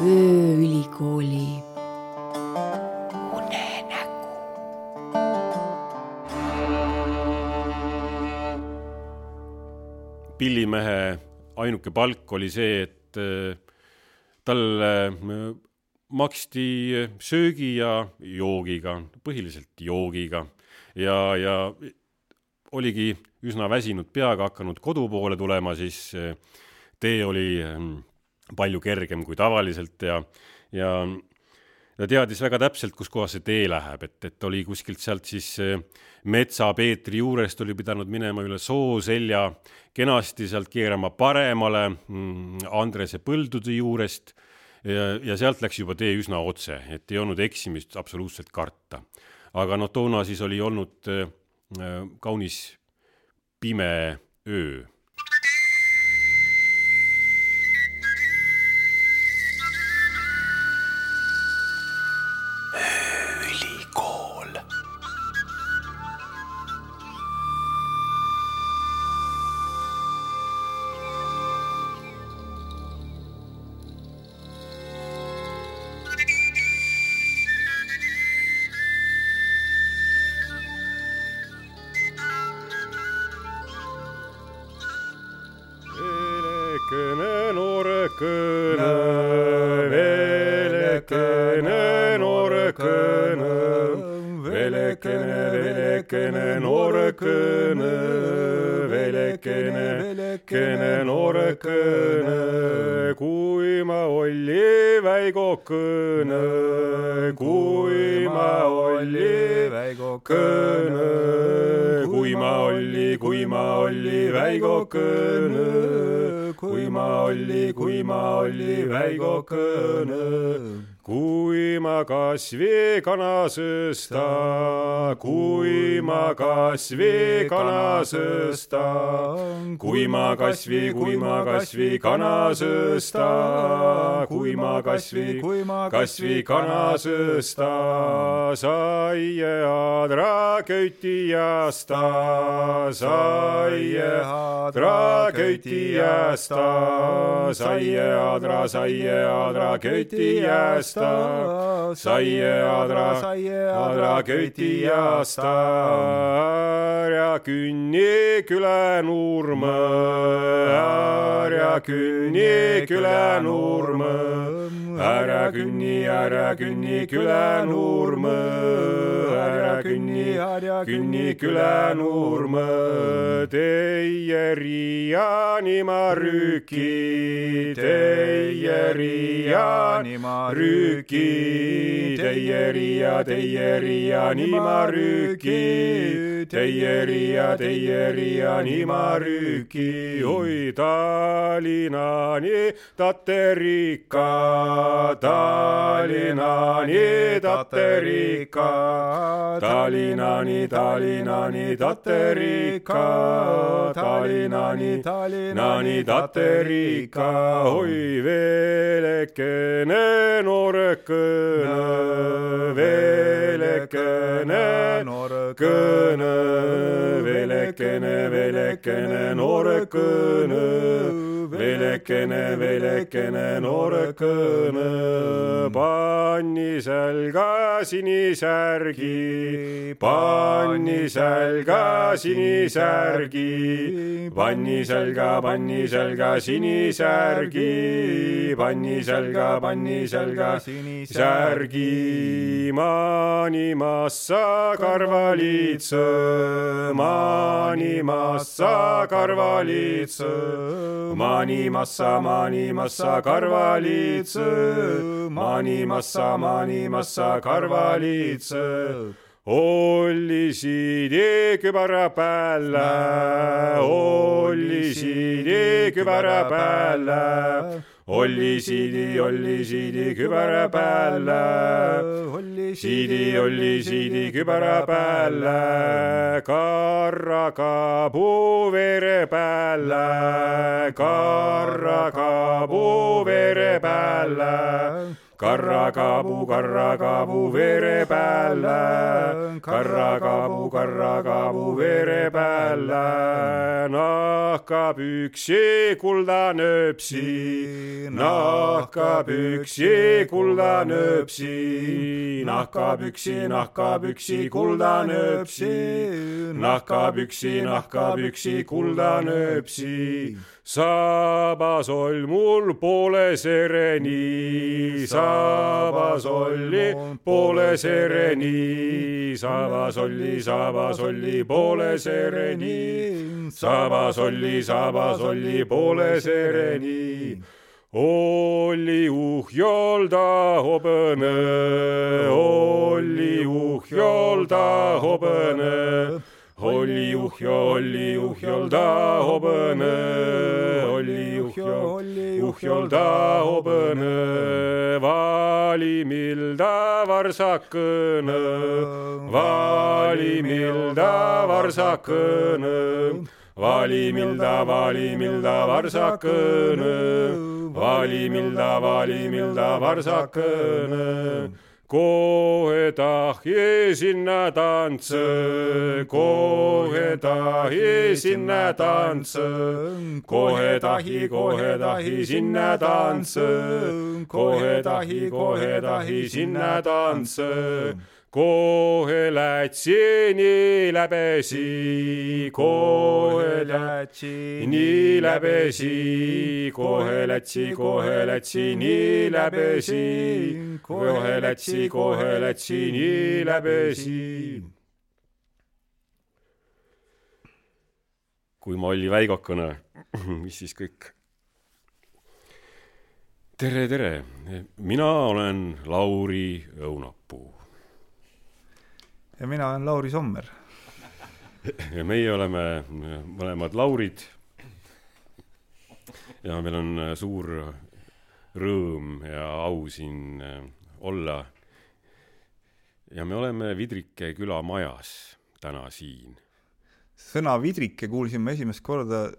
ööülikooli pillimehe ainuke palk oli see, et äh, talle äh, maksti söögi ja joogiga, põhiliselt joogiga. Ja, ja oligi üsna väsinud peaga hakanud kodu poole tulema, siis äh, tee oli palju kergem kui tavaliselt ja, ja ta teadis väga täpselt, kus kohas see tee läheb, et, et oli kuskilt sealt siis Metsa Peetri juurest oli pidanud minema üle sooselja, kenasti sealt keerama paremale mm, Andrese põldude juurest ja, ja sealt läks juba tee üsna otse, et ei olnud eksimist absoluutselt karta. aga noh, toona siis oli olnud äh, kaunis pime öö olli väigokene, kui ma olli väigokene, kui ma olli, kui ma olli väigokene, kui ma olli, kui ma olli väigokene. kui ma kasvi kanasõsta, kui ma kasvi kanasõsta, kui ma kasvi, kui ma kasvi kanasõsta, kui ma kasvi, kui ma kasvi kanasõsta, saie adra köitiasta, saie adra köitiasta, saie adra, saie adra köitiasta saie adra, saie adra köitiasta, ära künni külenurme, ära künni külenurme, ära künni, ära künni külenurme, ära künni, ära künni külenurme, teie riiani ma rüüki, teie riiani ma rüüki rüüki, teie riia, teie riia, nii ma rüüki, teie riia, teie riia, nii ma rüüki, oi Tallinnani taterika, Tallinnani taterika, Tallinnani, Tallinnani taterika, Tallinnani, Tallinnani taterika, oi veelekene noorekene, veelekene noorekene, veelekene, veelekene noorekene, veelekene, veelekene noorekene, panni selga sinisärgi, panni selga sinisärgi, panni selga, panni selga sinisärgi, panni selga, panni selga sinisärgi, mani massa karvalitse, mani massa karvalitse, mani massa, mani massa karvalitse, mani massa, mani massa karvalitse. ollisid kübara päällä, ollisid kübara päällä, ollisid, ollisid kübara päällä, ollisid, ollisid kübara päällä, karraga puuvere päällä, karraga puuvere päällä karrakabu, karrakabu vere päällä, karrakabu, karrakabu vere päällä, nahkapüksi kuldanööpsi, nahkapüksi kuldanööpsi, nahkapüksi, nahkapüksi kuldanööpsi, nahkapüksi, nahkapüksi kuldanööpsi sabas oll mul poole sereni, sabas olli poole sereni, sabas olli, sabas olli poole sereni, sabas olli, sabas olli poole sereni. Olli uhjolda hobõne, olli uhjolda hobõne Olli uhjo, olli uhjolda hobõne, olli uhjo, uhjolda hobõne, valimilda varsakõne, valimilda varsakõne, valimilda, valimilda varsakõne, valimilda, valimilda varsakõne kohe tahi sinna tantse, kohe tahi sinna tantse, kohe tahi, kohe tahi sinna tantse, kohe tahi, kohe tahi sinna tantse kohe lätsi nii läbesi, kohe lätsi nii läbesi, kohe lätsi, kohe lätsi nii läbesi, kohe lätsi, kohe lätsi nii läbesi. kui ma olin väigakene, mis siis kõik? tere, tere, mina olen Lauri Õunapuu ja mina olen Lauri Sommer. ja meie oleme mõlemad Laurid. ja meil on suur rõõm ja au siin äh, olla. ja me oleme Vidrike küla majas täna siin. sõna Vidrike kuulsin ma esimest korda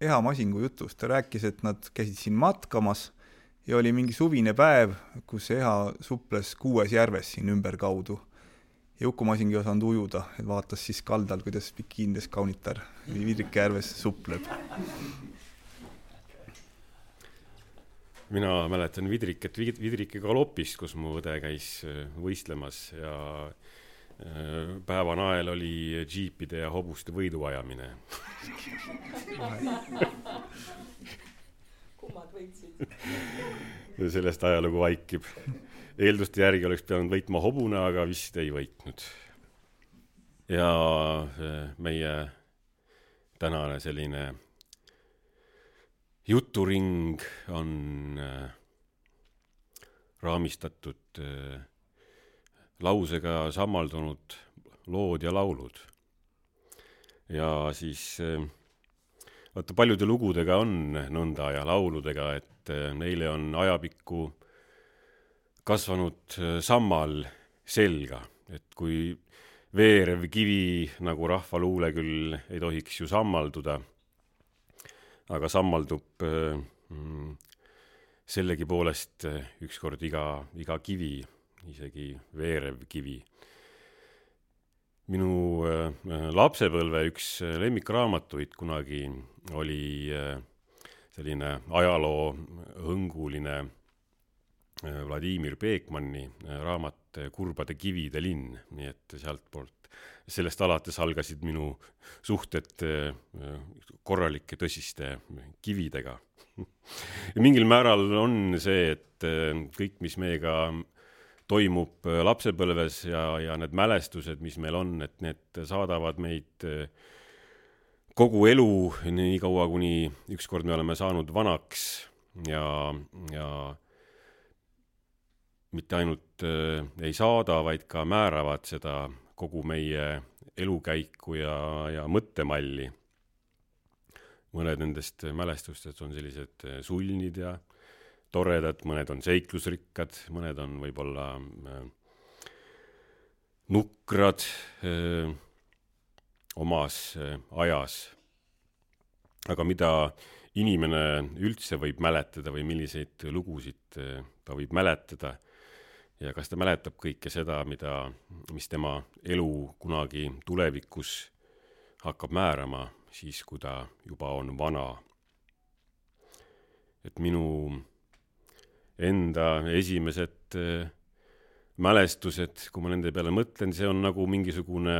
Eha Masingu jutust, ta rääkis, et nad käisid siin matkamas ja oli mingi suvine päev, kus Eha suples kuues järves siin ümberkaudu ja Uku Masing ei osanud ujuda, et vaatas siis kaldal, kuidas bikiinides kaunitar Vidrike järves supleb. mina mäletan Vidriket Vidrike galopist, kus mu õde käis äh, võistlemas ja äh, päeva nael oli džiipide ja hobuste võiduajamine kummad võitsid? sellest ajalugu vaikib eelduste järgi oleks pidanud võitma hobune, aga vist ei võitnud. ja meie tänane selline juturing on äh, raamistatud äh, lausega sammaldunud lood ja laulud. ja siis äh, vaata paljude lugudega on nõnda ja lauludega, et neile on ajapikku kasvanud äh, sammal selga, et kui veerev kivi nagu rahvaluule küll ei tohiks ju sammalduda, aga sammaldub äh, mm, sellegipoolest äh, ükskord iga, iga kivi, isegi veerev kivi. minu lapsepõlve üks lemmikraamatuid kunagi oli selline ajaloohõnguline Äh, Vladimir Beekmanni äh, raamat äh, Kurbade kivide linn, nii et sealtpoolt, sellest alates algasid minu suhted korralike tõsiste kividega. mingil määral on see, et kõik, mis meiega toimub lapsepõlves ja, ja need mälestused, mis meil on, et need saadavad meid kogu elu, nii kaua, kuni ükskord me oleme saanud vanaks ja, ja mitte ainult äh, ei saada, vaid ka määravad seda kogu meie elukäiku ja, ja mõttemalli. mõned nendest mälestustest on sellised äh, sulnid ja toredad, mõned on seiklusrikkad, mõned on võib-olla äh, nukrad äh, omas äh, ajas. aga mida inimene üldse võib mäletada või milliseid lugusid ta võib mäletada ja kas ta mäletab kõike seda, mida, mis tema elu kunagi tulevikus hakkab määrama, siis kui ta juba on vana. et minu enda esimesed mälestused, kui ma nende peale mõtlen, see on nagu mingisugune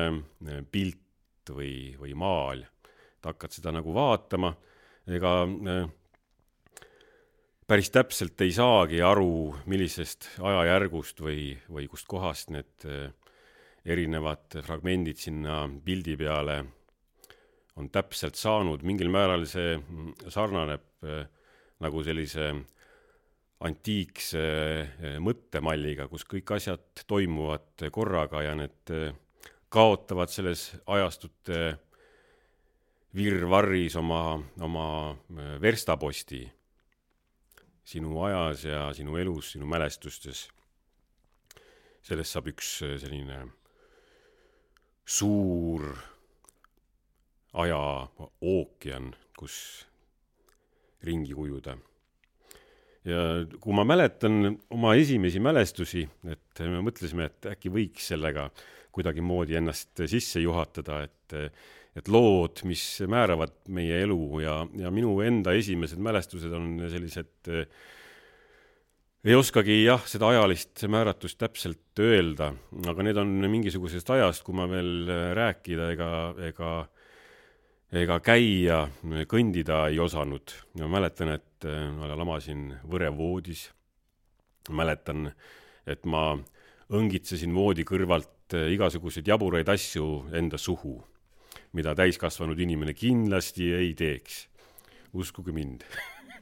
pilt või, või maal. et hakkad seda nagu vaatama, ega äh, päris täpselt ei saagi aru, millisest ajajärgust või, või kustkohast need äh, erinevad fragmendid sinna pildi peale on täpselt saanud, mingil määral see mm, sarnaneb äh, nagu sellise antiikse äh, mõttemalliga, kus kõik asjad toimuvad korraga ja need kaotavad selles ajastute virvarris oma, oma verstaposti sinu ajas ja sinu elus, sinu mälestustes. sellest saab üks äh, selline suur aja ookean, kus ringi ujuda. ja kui ma mäletan oma esimesi mälestusi, et me mõtlesime, et äkki võiks sellega kuidagimoodi ennast sisse juhatada, et et lood, mis määravad meie elu ja, ja minu enda esimesed mälestused on sellised eh, ei oskagi jah, seda ajalist määratust täpselt öelda, aga need on mingisugusest ajast, kui ma veel rääkida ega, ega, ega käia, kõndida ei osanud. ma mäletan, et ma lamasin Võre voodis. mäletan, et ma õngitsesin voodi kõrvalt igasuguseid jaburaid asju enda suhu mida täiskasvanud inimene kindlasti ei teeks. uskuge mind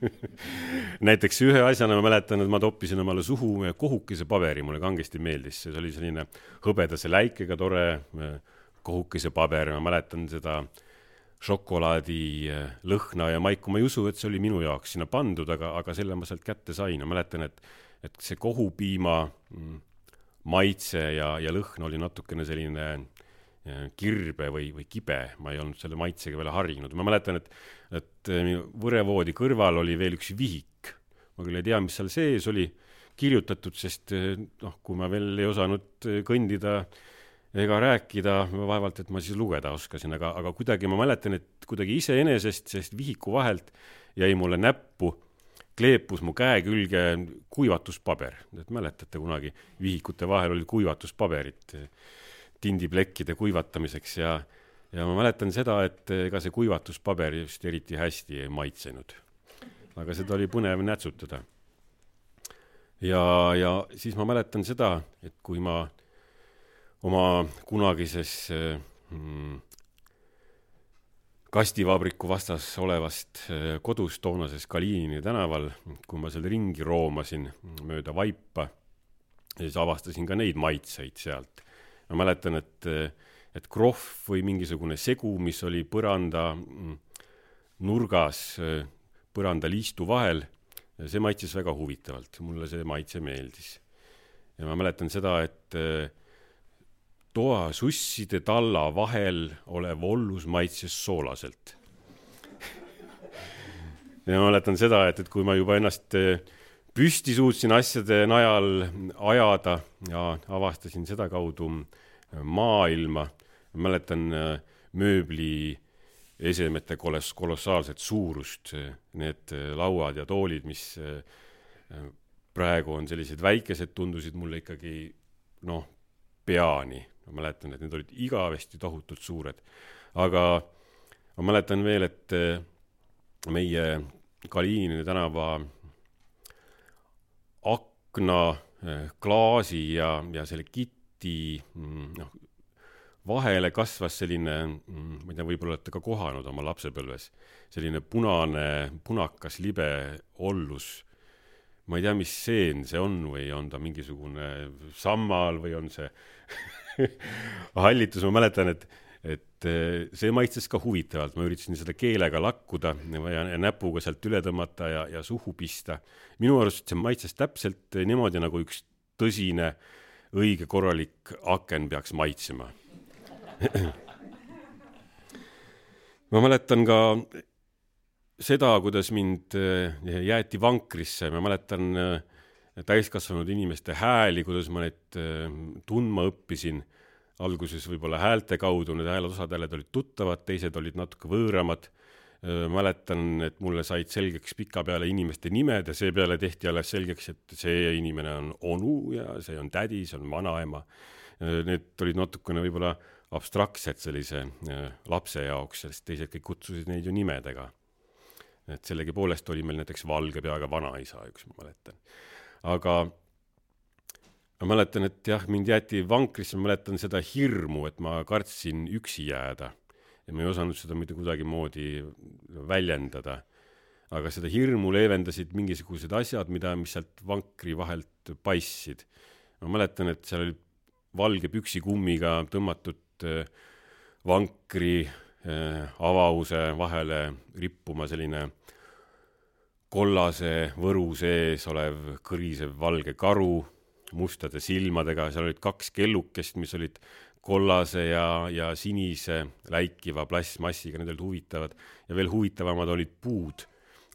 näiteks ühe asjana ma mäletan, et ma toppisin omale suhu kohukese paberi, mulle kangesti meeldis, see oli selline hõbedase läikega tore kohukese paber, ma mäletan seda šokolaadi lõhna ja maiku, ma ei usu, et see oli minu jaoks sinna pandud, aga, aga selle ma sealt kätte sain ja mäletan, et, et see kohupiima mm, maitse ja, ja lõhn oli natukene selline kirbe või, või kibe, ma ei olnud selle maitsega veel harjunud, ma mäletan, et, et minu võrevoodi kõrval oli veel üks vihik. ma küll ei tea, mis seal sees oli kirjutatud, sest noh, kui ma veel ei osanud kõndida ega rääkida, vaevalt, et ma siis lugeda oskasin, aga, aga kuidagi ma mäletan, et kuidagi iseenesest sellest vihiku vahelt jäi mulle näppu, kleepus mu käe külge kuivatuspaber, et mäletate kunagi vihikute vahel olid kuivatuspaberid tindiplekkide kuivatamiseks ja, ja ma mäletan seda, et ega see kuivatuspaber just eriti hästi ei maitsenud. aga seda oli põnev nätsutada. ja, ja siis ma mäletan seda, et kui ma oma kunagises mm, kastivabriku vastas olevast eh, kodus toonases Kalinini tänaval, kui ma seal ringi roomasin mööda vaipa, siis avastasin ka neid maitseid sealt ma mäletan, et, et krohv või mingisugune segu, mis oli põranda mm, nurgas, põrandaliistu vahel, see maitses väga huvitavalt, mulle see maitse meeldis. ja ma mäletan seda, et toasusside talla vahel olev ollus maitses soolaselt ja ma mäletan seda, et, et kui ma juba ennast püsti suutsin asjade najal ajada ja avastasin sedakaudu maailma, mäletan äh, mööbli esemete kolos-, kolossaalset suurust, need äh, lauad ja toolid, mis äh, praegu on sellised väikesed, tundusid mulle ikkagi noh, peani. ma mäletan, et need olid igavesti tohutult suured. aga ma mäletan veel, et meie Kalinini tänava akna klaasi ja, ja selle kit-, tihti mm, noh, vahele kasvas selline, mm, ma ei tea, võib-olla olete ka kohanud oma lapsepõlves, selline punane, punakas, libe ollus. ma ei tea, mis seen see on või on ta mingisugune sammal või on see hallitus, ma mäletan, et, et eh, see maitses ka huvitavalt, ma üritasin seda keelega lakkuda ja, ja näpuga sealt üle tõmmata ja, ja suhu pista. minu arust see maitses täpselt niimoodi, nagu üks tõsine õige korralik aken peaks maitsema. Ma mäletan ka seda, kuidas mind jäeti vankrisse, ma mäletan täiskasvanud inimeste hääli, kuidas ma neid tundma õppisin alguses võib-olla häälte kaudu, need hääled, osad hääled olid tuttavad, teised olid natuke võõramad. mäletan, et mulle said selgeks pikapeale inimeste nimed ja seepeale tehti alles selgeks, et see inimene on onu ja see on tädi, see on vanaema. Need olid natukene võib-olla abstraktsed sellise lapse jaoks, sest teised kõik kutsusid neid ju nimedega. et sellegipoolest oli meil näiteks valge peaga vanaisa, üks ma mäletan. aga ma mäletan, et jah, mind jäeti vankrisse, ma mäletan seda hirmu, et ma kartsin üksi jääda ja ma ei osanud seda mitte kuidagimoodi väljendada. aga seda hirmu leevendasid mingisugused asjad, mida, mis sealt vankri vahelt paistsid. ma mäletan, et seal oli valge püksikummiga tõmmatud äh, vankri äh, avause vahele rippuma selline kollase võru sees olev kõrisev valge karu mustade silmadega, seal olid kaks kellukest, mis olid kollase ja, ja sinise läikiva plastmassiga, need olid huvitavad. Ja veel huvitavamad olid puud.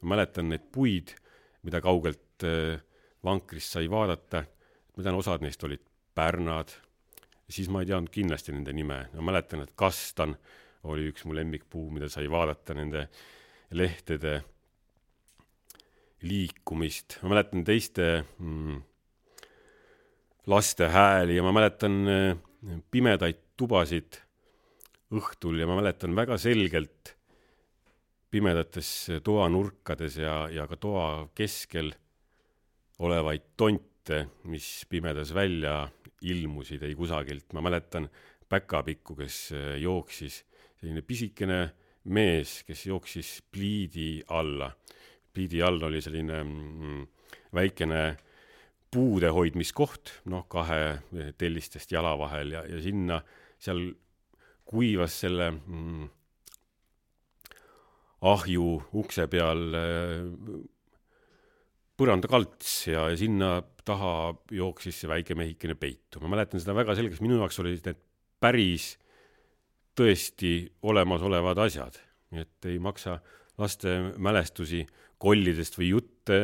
ma mäletan neid puid, mida kaugelt äh, vankrist sai vaadata, ma tean, osad neist olid pärnad, siis ma ei teadnud kindlasti nende nime, ma mäletan, et kastan oli üks mu lemmikpuu, mida sai vaadata nende lehtede liikumist, ma mäletan teiste mm, laste hääli ja ma mäletan äh, pimedaid tubasid õhtul ja ma mäletan väga selgelt pimedates toanurkades ja, ja ka toa keskel olevaid tonte, mis pimedas välja ilmusid ei kusagilt. ma mäletan päkapikku, kes äh, jooksis, selline pisikene mees, kes jooksis pliidi alla. pliidi all oli selline mm, väikene puude hoidmiskoht, noh, kahe tellistest jala vahel ja, ja sinna, seal kuivas selle mm, ahju ukse peal äh, põrandakalts ja, ja sinna taha jooksis see väike mehikene peitu. ma mäletan seda väga selgeks, minu jaoks olid need päris tõesti olemasolevad asjad, nii et ei maksa laste mälestusi kollidest või jutte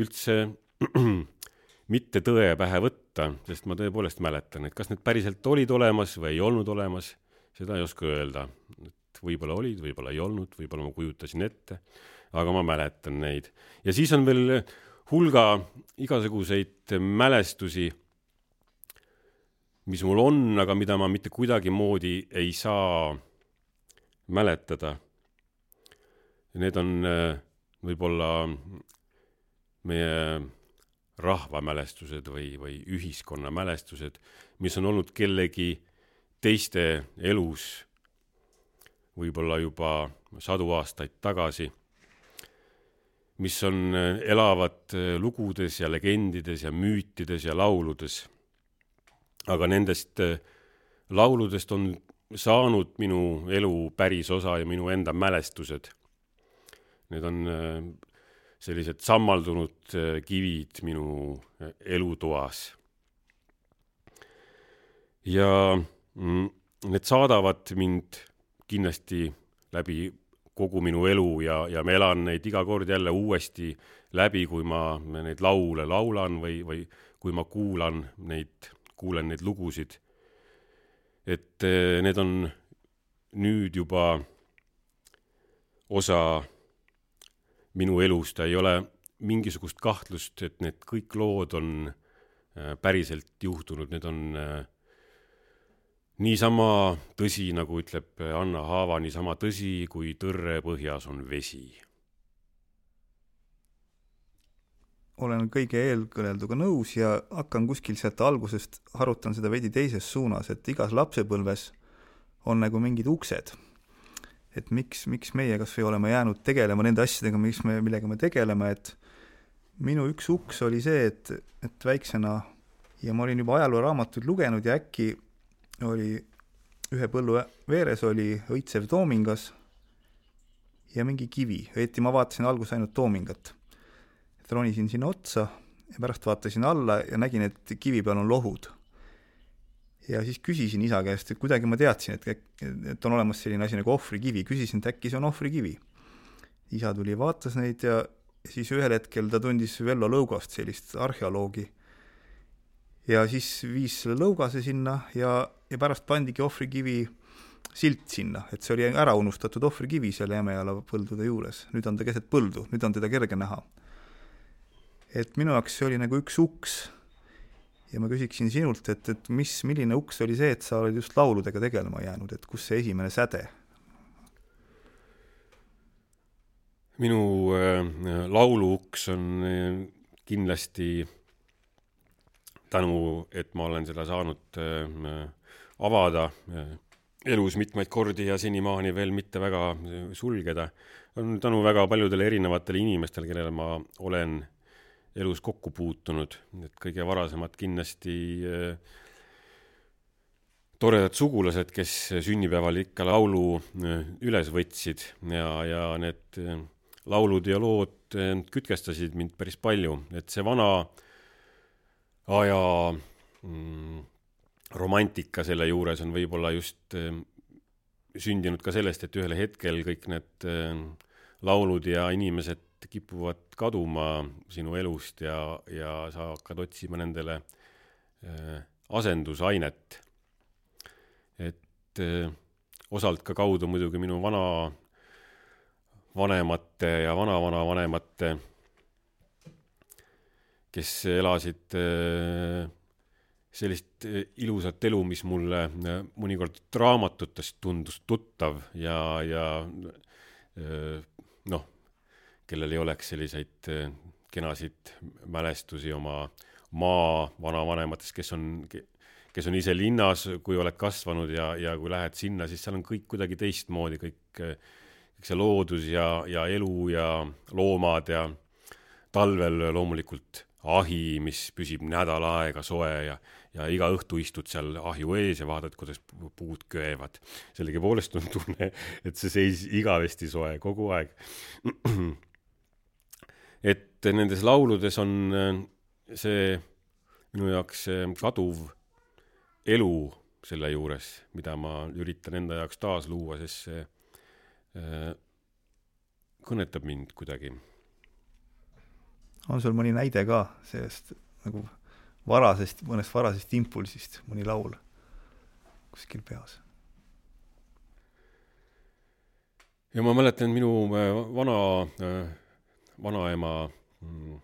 üldse mitte tõe pähe võtta, sest ma tõepoolest mäletan, et kas need päriselt olid olemas või ei olnud olemas, seda ei oska öelda. et võib-olla olid, võib-olla ei olnud, võib-olla ma kujutasin ette, aga ma mäletan neid. ja siis on veel hulga igasuguseid mälestusi, mis mul on, aga mida ma mitte kuidagimoodi ei saa mäletada. Need on äh, võib-olla meie rahvamälestused või, või ühiskonna mälestused, mis on olnud kellegi teiste elus võib-olla juba sadu aastaid tagasi, mis on, elavad lugudes ja legendides ja müütides ja lauludes. aga nendest lauludest on saanud minu elu päris osa ja minu enda mälestused. Need on sellised sammaldunud äh, kivid minu äh, elutoas. ja mm, need saadavad mind kindlasti läbi kogu minu elu ja, ja ma elan neid iga kord jälle uuesti läbi, kui ma neid laule laulan või, või kui ma kuulan neid, kuulen neid lugusid. et äh, need on nüüd juba osa minu elus, ta ei ole mingisugust kahtlust, et need kõik lood on äh, päriselt juhtunud, need on äh, niisama tõsi, nagu ütleb Anna Haava, niisama tõsi, kui tõrre põhjas on vesi. olen kõige eelkõnelduga nõus ja hakkan kuskil sealt algusest, harutan seda veidi teises suunas, et igas lapsepõlves on nagu mingid uksed et miks, miks meie kas või oleme jäänud tegelema nende asjadega, mis me, millega me tegeleme, et minu üks uks oli see, et, et väiksena ja ma olin juba ajalooraamatuid lugenud ja äkki oli ühe põllu veeres oli õitsev toomingas ja mingi kivi, õieti ma vaatasin alguses ainult toomingat. ronisin sinna otsa ja pärast vaatasin alla ja nägin, et kivi peal on lohud ja siis küsisin isa käest, et kuidagi ma teadsin, et, et on olemas selline asi nagu ohvrikivi, küsisin, et äkki see on ohvrikivi. isa tuli, vaatas neid ja siis ühel hetkel ta tundis Vello Lõugast, sellist arheoloogi. ja siis viis selle lõugase sinna ja, ja pärast pandigi ohvrikivi silt sinna, et see oli ära unustatud ohvrikivi seal Jämejala põldude juures, nüüd on ta keset põldu, nüüd on teda kerge näha. et minu jaoks see oli nagu üks uks ja ma küsiksin sinult, et, et mis, milline uks oli see, et sa oled just lauludega tegelema jäänud, et kus see esimene säde? minu äh, lauluuks on äh, kindlasti tänu, et ma olen seda saanud äh, avada äh, elus mitmeid kordi ja senimaani veel mitte väga äh, sulgeda, on tänu väga paljudele erinevatele inimestele, kellele ma olen elus kokku puutunud, et kõige varasemad kindlasti äh, toredad sugulased, kes sünnipäeval ikka laulu äh, üles võtsid ja, ja need äh, laulud ja lood kütkestasid mind päris palju, et see vana aja mm, romantika selle juures on võib-olla just sündinud ka sellest, et ühel hetkel kõik need laulud ja inimesed kipuvad kaduma sinu elust ja, ja sa hakkad otsima nendele äh, asendusainet. et äh, osalt ka kaudu muidugi minu vana, vanemate ja vanavanavanemate, kes elasid äh, sellist äh, ilusat elu, mis mulle äh, mõnikord raamatutest tundus tuttav ja, ja äh, noh, kellel ei oleks selliseid eh, kenasid mälestusi oma maa vanavanematest, kes on, kes on ise linnas, kui oled kasvanud ja, ja kui lähed sinna, siis seal on kõik kuidagi teistmoodi, kõik, kõik see loodus ja, ja elu ja loomad ja talvel loomulikult ahi, mis püsib nädal aega soe ja, ja iga õhtu istud seal ahju ees ja vaatad, kuidas puud köevad. sellegipoolest on tunne, et see seis igavesti soe kogu aeg et nendes lauludes on äh, see minu jaoks kaduv elu selle juures, mida ma üritan enda jaoks taasluua, sest see äh, kõnetab mind kuidagi. on sul mõni näide ka sellest nagu varasest, mõnest varasest impulsist, mõni laul kuskil peas? ja ma mäletan, minu äh, vana vanaema mm,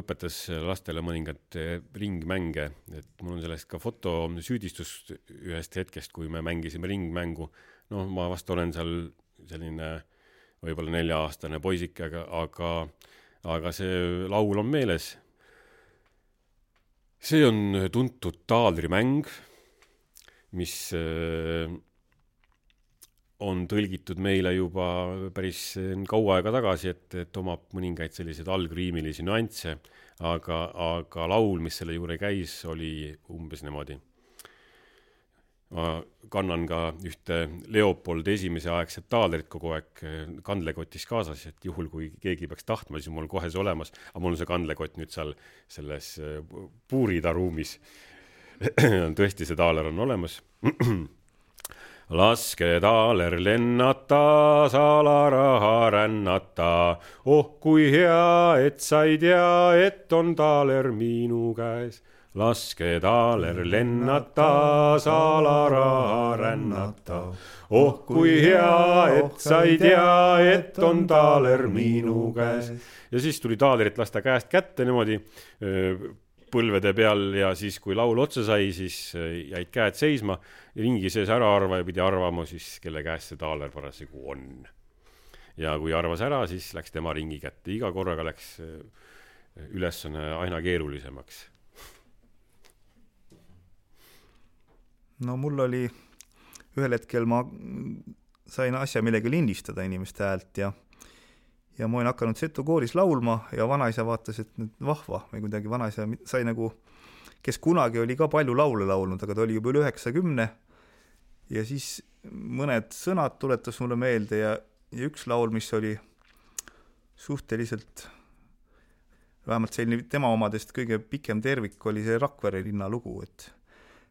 õpetas lastele mõningaid ringmänge, et mul on sellest ka fotosüüdistus ühest hetkest, kui me mängisime ringmängu. noh, ma vast olen seal selline võib-olla nelja-aastane poisike, aga, aga, aga see laul on meeles. see on tuntud taadrimäng, mis on tõlgitud meile juba päris kaua aega tagasi, et, et omab mõningaid selliseid algriimilisi nüansse, aga, aga laul, mis selle juurde käis, oli umbes niimoodi. ma kannan ka ühte Leopold Esimese aegset taalerit kogu aeg kandlekotis kaasas, et juhul, kui keegi peaks tahtma, siis mul kohe see olemas, aga mul on see kandlekott nüüd seal selles puurida ruumis tõesti, see taaler on olemas laske taaler lennata, salaraha rännata. oh kui hea, et sa ei tea, et on taaler minu käes. laske taaler lennata, salaraha rännata. oh kui hea, et sa ei tea, et on taaler minu käes. ja siis tuli taalerit lasta käest kätte niimoodi põlvede peal ja siis, kui laul otsa sai, siis äh, jäid käed seisma. ringi sees äraarvaja pidi arvama siis, kelle käes see taaler parasjagu on. ja kui arvas ära, siis läks tema ringi kätte, iga korraga läks äh, ülesanne aina keerulisemaks. no mul oli, ühel hetkel ma sain asja millegagi lindistada inimeste häält ja ja ma olin hakanud Setu kooris laulma ja vanaisa vaatas, et nüüd vahva või kuidagi vanaisa sai nagu, kes kunagi oli ka palju laule laulnud, aga ta oli juba üle üheksakümne. Ja siis mõned sõnad tuletas mulle meelde ja, ja üks laul, mis oli suhteliselt vähemalt selline tema omadest kõige pikem tervik oli see Rakvere linna lugu, et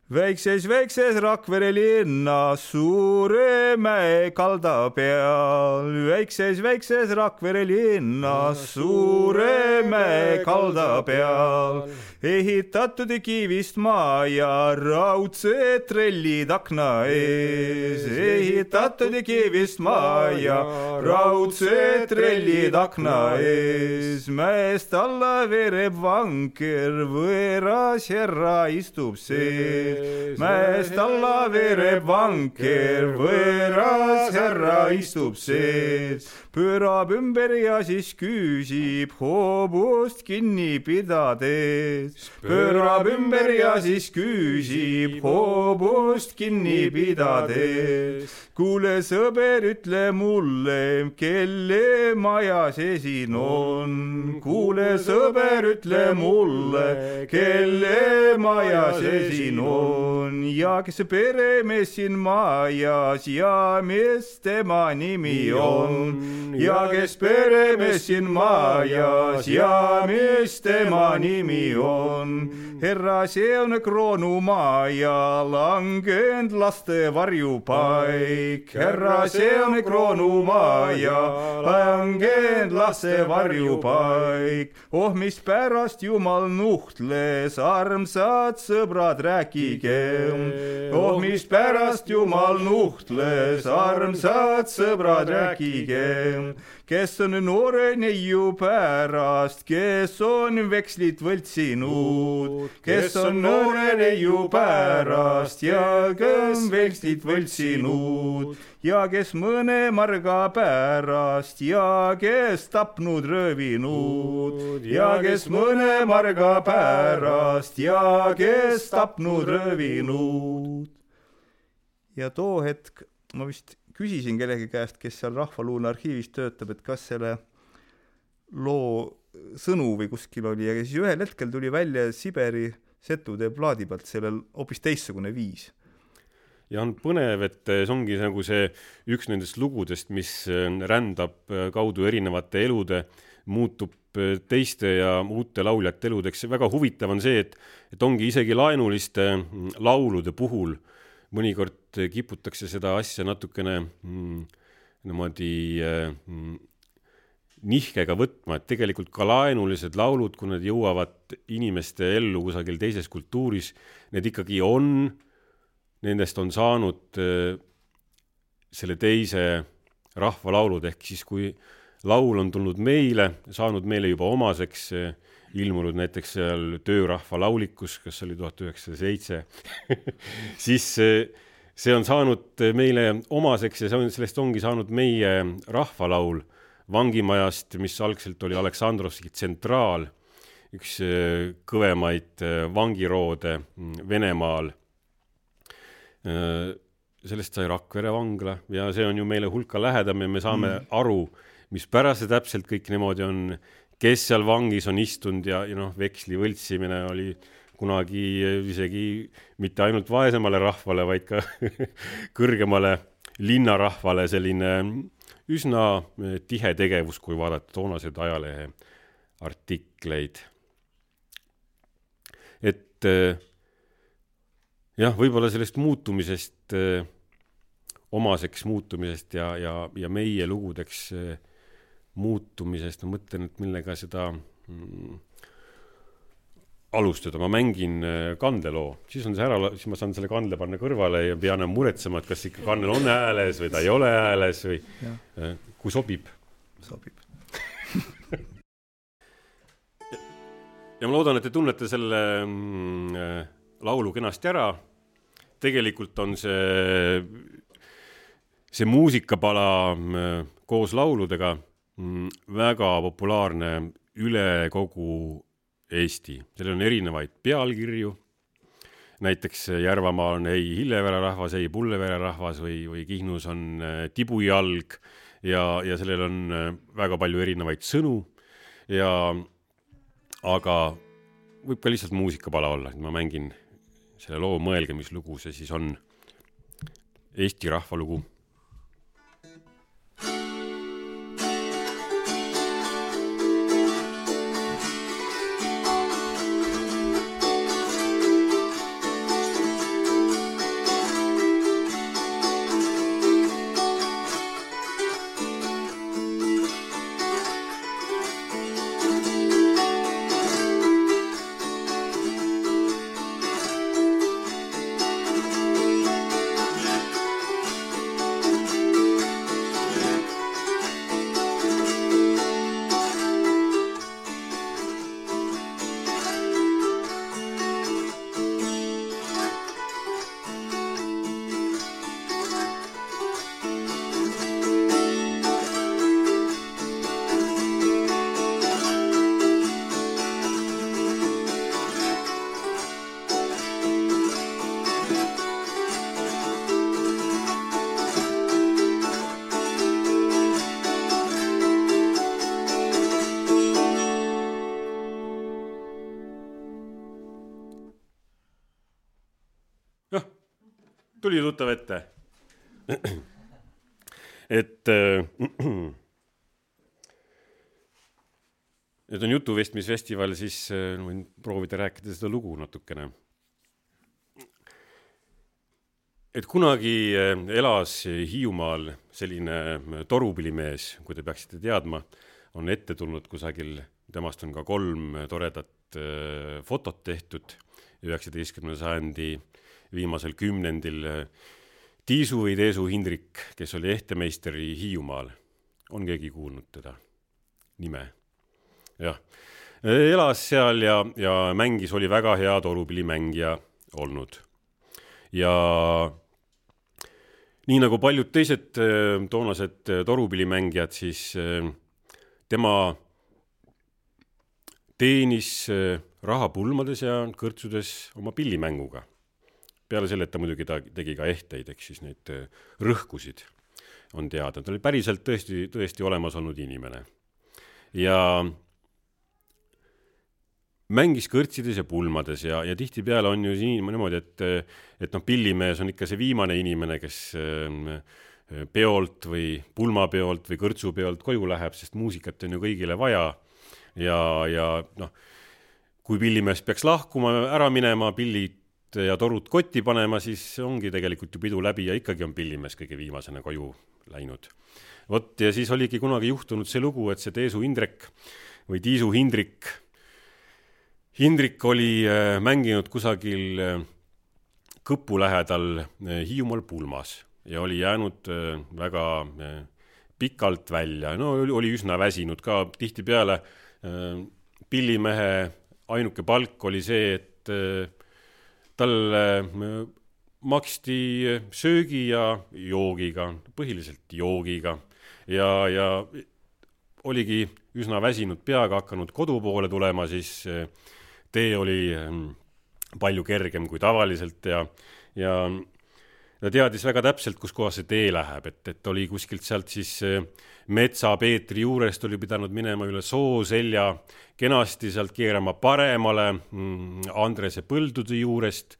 väikses, väikses Rakvere linnas suure mäe kalda peal, väikses, väikses Rakvere linnas suure mäe kalda peal. Ehitatud kivist maja, raudsed trellid akna ees, ehitatud kivist maja, raudsed trellid akna ees, mäest alla veereb vanker, võõras härra istub sees, mäest alla veereb vanker, võõras härra istub sees, pöörab ümber ja siis küsib hoobust kinni pidades pöörab ümber ja siis küsib hoobust kinni pidades. kuule, sõber, ütle mulle, kelle maja see siin on. kuule, sõber, ütle mulle, kelle maja see siin on ja kes see peremees siin majas ja mis tema nimi on ja kes peremees siin majas ja mis tema nimi on on. Herra, see on kroonumaa ja langenud laste varjupaik. härra, see on kroonumaa ja langenud laste varjupaik. oh, mispärast Jumal nuhtles, armsad sõbrad, rääkigem. oh, mispärast Jumal nuhtles, armsad sõbrad, rääkigem kes on noore neiu pärast, kes on vekslit võltsinud, kes on noore neiu pärast ja kes vekslit võltsinud? Ja kes mõne marga pärast? Ja kes tapnud röövinud? Ja kes mõne marga pärast? Ja kes tapnud röövinud. ja too hetk ma vist küsisin kellegi käest, kes seal Rahvaluule arhiivis töötab, et kas selle loo sõnu või kuskil oli ja siis ühel hetkel tuli välja Siberi setude plaadi pealt sellel hoopis teistsugune viis. ja on põnev, et see ongi nagu see üks nendest lugudest, mis rändab kaudu erinevate elude, muutub teiste ja uute lauljate eludeks. väga huvitav on see, et, et ongi isegi laenuliste laulude puhul äh, mõnikord kiputakse seda asja natukene mm, niimoodi mm, nihkega võtma, et tegelikult ka laenulised laulud, kui need jõuavad inimeste ellu kusagil teises kultuuris, need ikkagi on, nendest on saanud äh, selle teise rahvalaulud, ehk siis kui laul on tulnud meile, saanud meile juba omaseks äh, ilmunud näiteks seal Töörahva laulikus, kas oli tuhat üheksasada seitse, siis see on saanud meile omaseks ja see on, sellest ongi saanud meie rahvalaul vangimajast, mis algselt oli Aleksandrovski tsentraal, üks äh, kõvemaid äh, vangiroode mm, Venemaal. Äh, sellest sai Rakvere vangla ja see on ju meile hulka lähedam ja me saame mm. aru, mispärast see täpselt kõik niimoodi on kes seal vangis on istunud ja, ja noh, veksli võltsimine oli kunagi isegi mitte ainult vaesemale rahvale, vaid ka kõrgemale linnarahvale selline üsna tihe tegevus, kui vaadata toonaseid ajalehe artikleid. et jah, võib-olla sellest muutumisest, omaseks muutumisest ja, ja, ja meie lugudeks muutumisest, ma mõtlen, et millega seda mm, alustada, ma mängin äh, kandeloo, siis on see ära, siis ma saan selle kandle panna kõrvale ja ei pea enam muretsema, et kas ikka kandel on hääles või ta ei ole hääles või ja. Äh, kui sobib. sobib ja ma loodan, et te tunnete selle mm, äh, laulu kenasti ära. tegelikult on see, see muusikapala koos lauludega Mm, väga populaarne üle kogu Eesti, sellel on erinevaid pealkirju. näiteks Järvamaal on ei Hillevere rahvas, ei Pullevere rahvas või, või Kihnus on äh, tibujalg ja, ja sellel on äh, väga palju erinevaid sõnu ja aga võib ka lihtsalt muusikapala olla, et ma mängin selle loo, mõelge, mis lugu see siis on. Eesti rahvalugu tuli tuttav ette. et äh, nüüd on jutuvestmisfestival, siis äh, võin proovida rääkida seda lugu natukene. et kunagi äh, elas Hiiumaal selline torupillimees, kui te peaksite teadma, on ette tulnud kusagil, temast on ka kolm toredat fotot tehtud üheksateistkümnenda sajandi viimasel kümnendil Tiisu või Teesu Hindrik, kes oli ehtemeister Hiiumaal. on keegi kuulnud teda nime? jah, elas seal ja, ja mängis, oli väga hea torupillimängija olnud. ja nii nagu paljud teised toonased torupillimängijad, siis tema teenis raha pulmades ja kõrtsudes oma pillimänguga. Peale selle, et ta muidugi ta tegi ka ehteid, ehk siis neid äh, rõhkusid on teada, ta oli päriselt tõesti, tõesti olemas olnud inimene. ja mängis kõrtsides ja pulmades ja, ja tihtipeale on ju siin niimoodi, et, et noh, pillimees on ikka see viimane inimene, kes äh, peolt või pulmapeolt või kõrtsupeolt koju läheb, sest muusikat on ju kõigile vaja. ja, ja noh kui pillimees peaks lahkuma, ära minema, pillid ja torud kotti panema, siis ongi tegelikult ju pidu läbi ja ikkagi on pillimees kõige viimasena koju läinud. vot ja siis oligi kunagi juhtunud see lugu, et see Teesu Indrek või Tiisu Hindrik, Hindrik oli äh, mänginud kusagil äh, Kõpu lähedal äh, Hiiumaal pulmas ja oli jäänud väga pikalt välja, no oli üsna väsinud ka tihtipeale pillimehe ainuke palk oli see, et talle äh, maksti söögi ja joogiga, põhiliselt joogiga. Ja, ja oligi üsna väsinud peaga hakanud kodu poole tulema, siis äh, tee oli palju kergem kui tavaliselt ja, ja ta teadis väga täpselt, kus kohas see tee läheb, et, et oli kuskilt sealt siis Metsa Peetri juurest oli pidanud minema üle sooselja, kenasti sealt keerama paremale mm, Andrese põldude juurest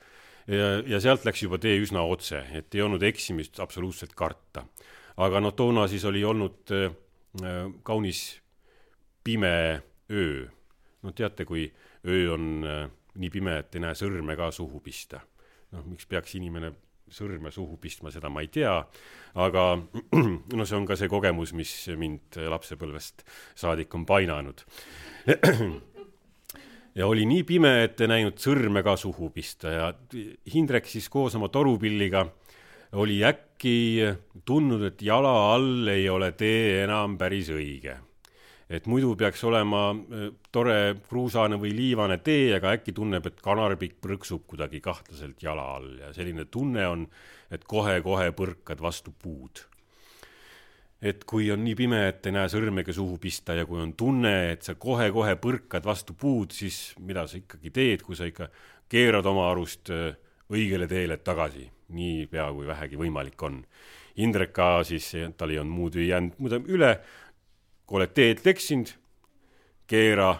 ja, ja sealt läks juba tee üsna otse, et ei olnud eksimist absoluutselt karta. aga noh, toona siis oli olnud äh, kaunis pime öö. no teate, kui öö on äh, nii pime, et ei näe sõrme ka suhu pista. noh, miks peaks inimene sõrme suhu pistma, seda ma ei tea, aga no see on ka see kogemus, mis mind lapsepõlvest saadik on painanud. ja oli nii pime, et ei näinud sõrme ka suhu pista ja Hindrek siis koos oma torupilliga oli äkki tundnud, et jala all ei ole tee enam päris õige et muidu peaks olema äh, tore kruusane või liivane tee, aga äkki tunneb, et kanarpikk prõksub kuidagi kahtlaselt jala all ja selline tunne on, et kohe-kohe põrkad vastu puud. et kui on nii pime, et ei näe sõrmega suhu pista ja kui on tunne, et sa kohe-kohe põrkad vastu puud, siis mida sa ikkagi teed, kui sa ikka keerad oma arust äh, õigele teele tagasi, niipea kui vähegi võimalik on. Indrek ka siis, tal ei olnud muud ei jäänud üle, kui oled teed eksinud, keera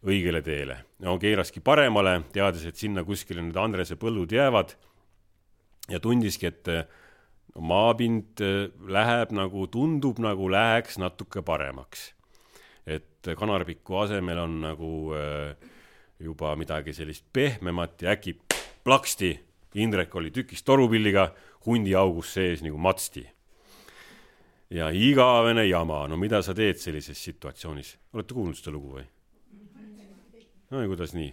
õigele teele. no keeraski paremale, teades, et sinna kuskile need Andrese põllud jäävad ja tundiski, et maapind äh, läheb nagu, tundub nagu läheks natuke paremaks. et kanarpiku asemel on nagu äh, juba midagi sellist pehmemat ja äkki plaksti, Indrek oli tükis torupilliga hundi augus sees nagu matsti ja igavene jama, no mida sa teed sellises situatsioonis, olete kuulnud seda lugu või? no ja kuidas nii?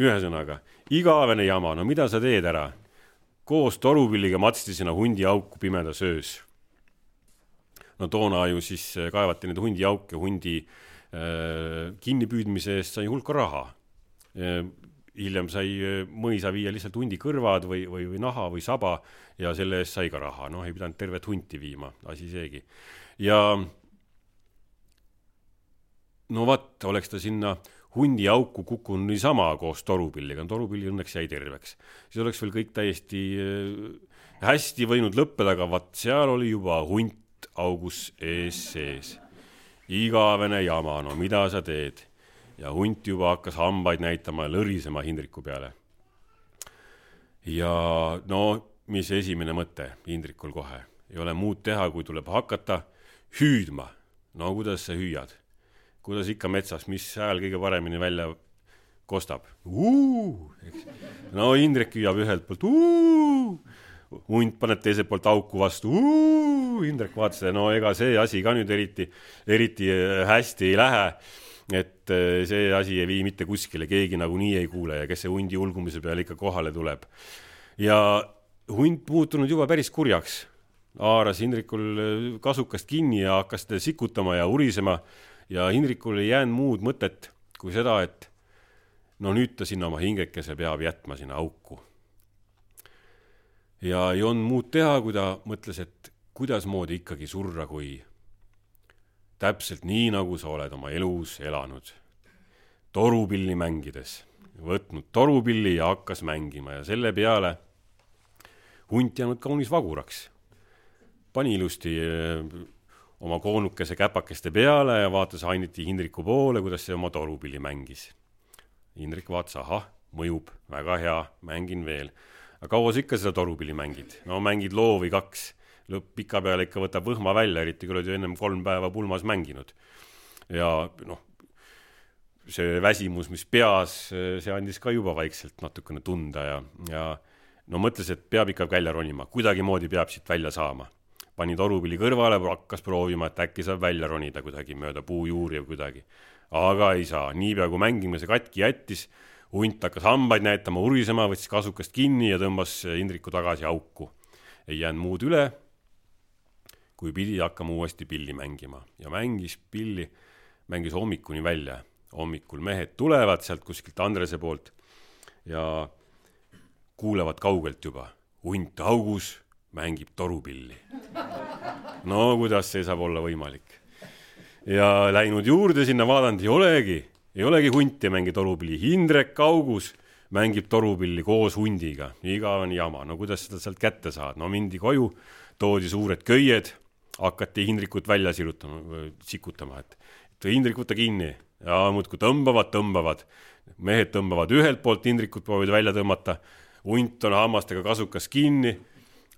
ühesõnaga, igavene jama, no mida sa teed ära? koos torupilliga matsti sinna hundiauku pimedas öös. no toona ju siis äh, kaevati neid hundiauke, hundi äh, kinnipüüdmise eest sai hulka raha äh, hiljem sai äh, mõisa viia lihtsalt hundi kõrvad või, või, või naha või saba ja selle eest sai ka raha, noh, ei pidanud tervet hunti viima, asi seegi. ja no vot, oleks ta sinna hundiauku kukkunud niisama koos torupilliga, torupilli õnneks jäi terveks, siis oleks veel kõik täiesti äh, hästi võinud lõppeda, aga vaat seal oli juba hunt augus ees sees. igavene jama, no mida sa teed ja hunt juba hakkas hambaid näitama ja lõrisema Hindriku peale. ja no mis esimene mõte Indrikul kohe, ei ole muud teha, kui tuleb hakata hüüdma. no kuidas sa hüüad? kuidas ikka metsas, mis hääl kõige paremini välja kostab? no Indrek hüüab ühelt poolt, hunt paneb teiselt poolt auku vastu. Indrek vaatas, no ega see asi ka nüüd eriti, eriti äh, hästi ei lähe. Et äh, see asi ei vii mitte kuskile, keegi nagunii ei kuule ja kes see hundi ulgumise peale ikka kohale tuleb. ja hunt muutunud juba päris kurjaks. haaras Indrikul äh, kasukast kinni ja hakkas teda sikutama ja urisema ja Indrikul ei jäänud muud mõtet kui seda, et no nüüd ta sinna oma hingekese peab jätma sinna auku ja ei olnud muud teha, kui ta mõtles, et kuidasmoodi ikkagi surra, kui täpselt nii, nagu sa oled oma elus elanud. torupilli mängides, võtnud torupilli ja hakkas mängima ja selle peale hunt jäänud kaunis vaguraks. pani ilusti eh, oma koonukese käpakeste peale ja vaatas ainiti Hindriku poole, kuidas see oma torupilli mängis. Hindrik vaatas, ahah, mõjub, väga hea, mängin veel aga kaua sa ikka seda torupilli mängid? no mängid loo või kaks, lõpp pikapeale ikka võtab võhma välja, eriti kui oled ju ennem kolm päeva pulmas mänginud. ja noh, see väsimus, mis peas, see andis ka juba vaikselt natukene tunda ja, ja no mõtles, et peab ikka välja ronima, kuidagimoodi peab siit välja saama. pani torupilli kõrvale, hakkas proovima, et äkki saab välja ronida kuidagi mööda puujuuri või kuidagi. aga ei saa, niipea kui mängimine katki jättis hunt hakkas hambaid näitama, urisema, võttis kasukast kinni ja tõmbas Indriku tagasi auku. ei jäänud muud üle, kui pidi hakkama uuesti pilli mängima ja mängis pilli, mängis hommikuni välja. hommikul mehed tulevad sealt kuskilt Andrese poolt ja kuulevad kaugelt juba, hunt augus mängib torupilli. no kuidas see saab olla võimalik? ja läinud juurde sinna vaadanud, ei olegi ei olegi hunti mängib torupilli, Indrek Augus mängib torupilli koos hundiga, igavene jama, no kuidas seda sealt kätte saad, no mindi koju, toodi suured köied, hakati Indrikut välja sirutama, sikutama, et, et Indrek võta kinni. Ja muudkui tõmbavad, tõmbavad. mehed tõmbavad ühelt poolt, Indrikut proovivad välja tõmmata, hunt on hammastega kasukas kinni,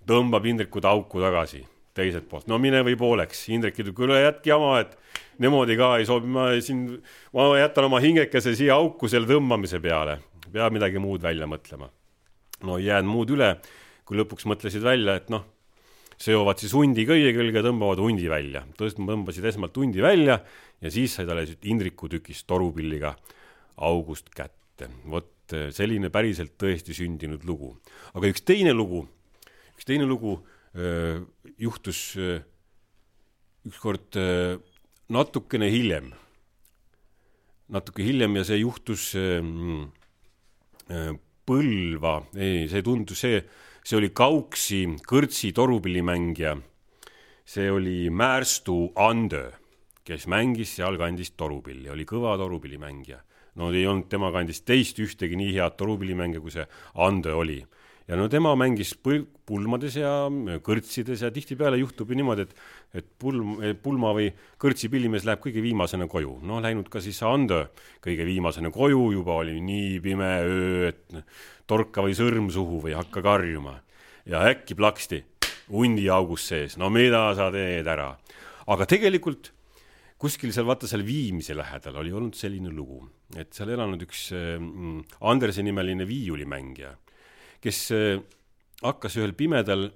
tõmbab Indrikut auku tagasi teiselt poolt, no mine või pooleks, Indrek ütleb, kuule jätke jama, et niimoodi ka ei sobi, ma siin, ma jätan oma hingekese siia auku selle tõmbamise peale, peab midagi muud välja mõtlema. no ei jäänud muud üle, kui lõpuks mõtlesid välja, et noh, seovad siis hundi köie külge, tõmbavad hundi välja, tõmbasid esmalt hundi välja ja siis said alles Indriku tükist torupilliga august kätte. vot selline päriselt tõesti sündinud lugu. aga üks teine lugu, üks teine lugu öö, juhtus öö, ükskord öö, natukene hiljem, natuke hiljem ja see juhtus mm, äh, Põlva, ei, see tundus, see, see oli Kauksi kõrtsi torupillimängija. see oli Määrstu Andö, kes mängis sealkandis torupilli, oli kõva torupillimängija. no ei olnud tema kandis teist ühtegi nii head torupillimängija, kui see Andö oli ja no tema mängis pulmades ja kõrtsides ja tihtipeale juhtub ju niimoodi, et et pulm, pulma või kõrtsi pillimees läheb kõige viimasena koju. no läinud ka siis Ando kõige viimasena koju, juba oli nii pime öö, et torka või sõrm suhu või hakka karjuma. ja äkki plaksti, hundi august sees, no mida sa teed ära. aga tegelikult kuskil seal, vaata seal Viimsi lähedal oli olnud selline lugu, et seal elanud üks mm, Anderse nimeline viiulimängija kes äh, hakkas ühel pimedal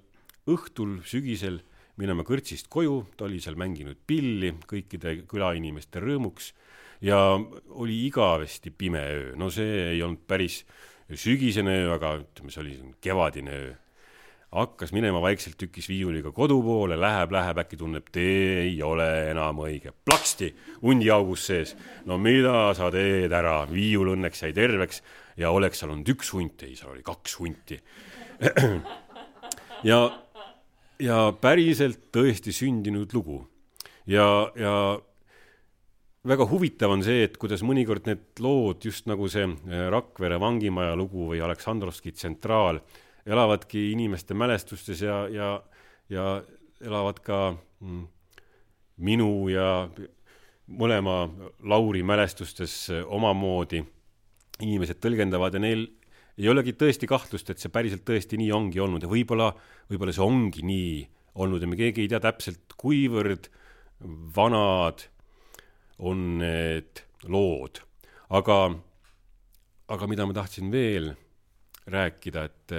õhtul sügisel minema kõrtsist koju, ta oli seal mänginud pilli kõikide külainimeste rõõmuks ja oli igavesti pime öö, no see ei olnud päris sügisene öö, aga ütleme, see oli kevadine öö. Hakkas minema vaikselt tükis viiuliga kodu poole, läheb, läheb, äkki tunneb, tee ei ole enam õige. plaksti, hundi augus sees. no mida sa teed ära, viiul õnneks jäi terveks ja oleks seal olnud üks hunt, ei, seal oli kaks hunti. ja, ja päriselt tõesti sündinud lugu. ja, ja väga huvitav on see, et kuidas mõnikord need lood, just nagu see äh, Rakvere vangimaja lugu või Aleksandrovski tsentraal, elavadki inimeste mälestustes ja, ja, ja elavad ka mm, minu ja mõlema Lauri mälestustes omamoodi inimesed tõlgendavad ja neil ei olegi tõesti kahtlust, et see päriselt tõesti nii ongi olnud ja võib-olla, võib-olla see ongi nii olnud ja me keegi ei tea täpselt, kuivõrd vanad on need lood. aga, aga mida ma tahtsin veel rääkida, et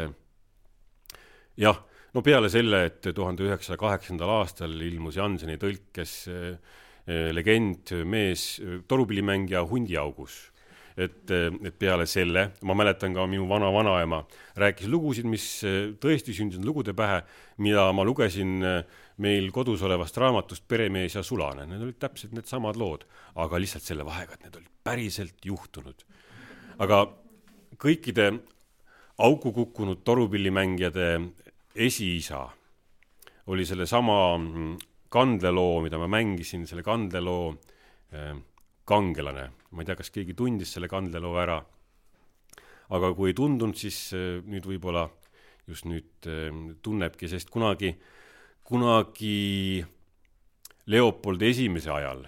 jah, no peale selle, et tuhande üheksasaja kaheksandal aastal ilmus Janseni tõlkes eh, legend mees, torupillimängija Hundiaugus et, et peale selle, ma mäletan ka minu vana-vanaema rääkis lugusid, mis eh, tõesti sündinud lugude pähe, mida ma lugesin eh, meil kodus olevast raamatust Peremees ja sulane, need olid täpselt needsamad lood, aga lihtsalt selle vahega, et need olid päriselt juhtunud. aga kõikide auku kukkunud torupillimängijate esiisa oli sellesama mm, kandeloo, mida ma mängisin, selle kandeloo eh, kangelane. ma ei tea, kas keegi tundis selle kandeloo ära. aga kui ei tundunud, siis äh, nüüd võib-olla just nüüd äh, tunnebki, sest kunagi, kunagi Leopold Esimese ajal,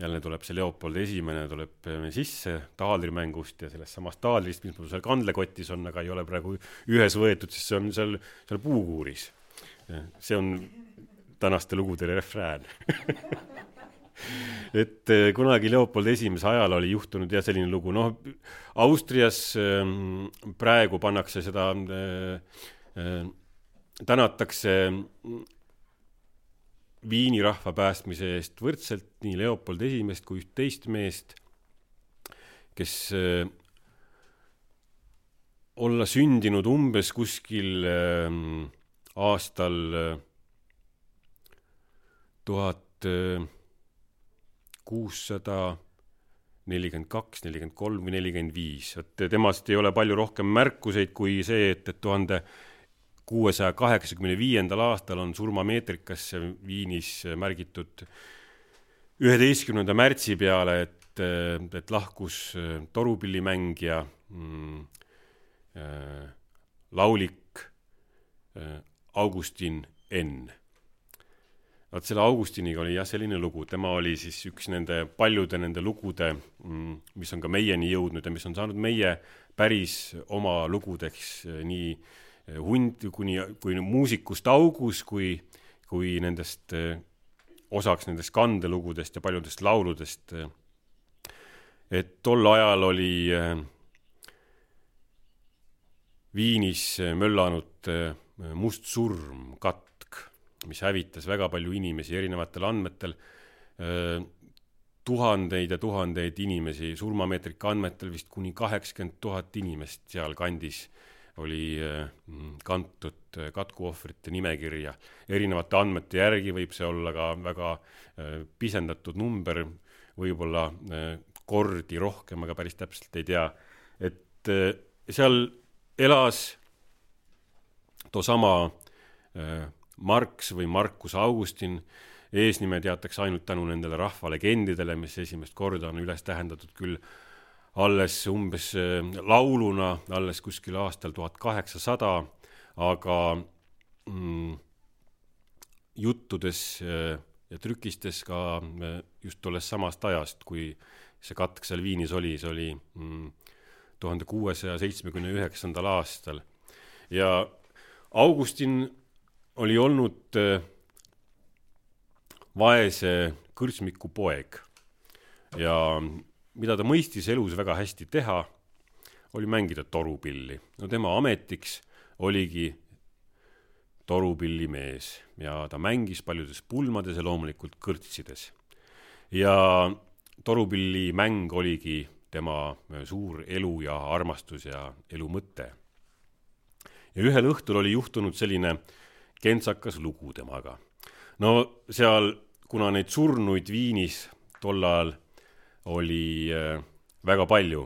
jälle tuleb see Leopold Esimene tuleb äh, sisse taadrimängust ja sellest samast taadrist, mis mul seal kandlekotis on, aga ei ole praegu ühes võetud, sest see on seal, seal puukuuris. see on tänaste lugude refrään et eh, kunagi Leopold Esimese ajal oli juhtunud jah, selline lugu, noh, Austrias ehm, praegu pannakse seda, eh, eh, tänatakse Viini rahva päästmise eest võrdselt nii Leopold Esimest kui üht teist meest, kes olla sündinud umbes kuskil aastal tuhat kuussada nelikümmend kaks, nelikümmend kolm või nelikümmend viis, et temast ei ole palju rohkem märkuseid kui see, et, et tuhande kuuesaja kaheksakümne viiendal aastal on surmameetrikasse Viinis märgitud üheteistkümnenda märtsi peale, et, et lahkus torupillimängija mm, äh, laulik äh, Augustin N. Vot selle Augustiniga oli jah, selline lugu, tema oli siis üks nende paljude nende lugude, mm, mis on ka meieni jõudnud ja mis on saanud meie päris oma lugudeks eh, nii eh, hunt kuni, kui muusikust augus, kui, kui nendest eh, osaks nendest kandelugudest ja paljudest lauludest. et tol ajal oli Viinis möllanud must surm, katt mis hävitas väga palju inimesi erinevatel andmetel, tuhandeid ja tuhandeid inimesi, surmameetrika andmetel vist kuni kaheksakümmend tuhat inimest sealkandis oli kantud katkuohvrite nimekirja. erinevate andmete järgi võib see olla ka väga pisendatud number, võib-olla kordi rohkem, aga päris täpselt ei tea. et seal elas toosama Marx või Marcus Augustin, eesnime teatakse ainult tänu nendele rahvalegendidele, mis esimest korda on üles tähendatud küll alles umbes äh, lauluna, alles kuskil aastal tuhat kaheksasada, aga mm, juttudes äh, ja trükistes ka äh, just tollest samast ajast, kui see katk seal Viinis oli, see oli mm, tuhande kuuesaja seitsmekümne üheksandal aastal. ja Augustin oli olnud vaese kõrtsmiku poeg ja mida ta mõistis elus väga hästi teha, oli mängida torupilli. no tema ametiks oligi torupillimees ja ta mängis paljudes pulmades ja loomulikult kõrtsides. ja torupillimäng oligi tema suur elu ja armastus ja elu mõte. ja ühel õhtul oli juhtunud selline äh, kentsakas lugu temaga. no seal, kuna neid surnuid Viinis tol ajal oli äh, väga palju,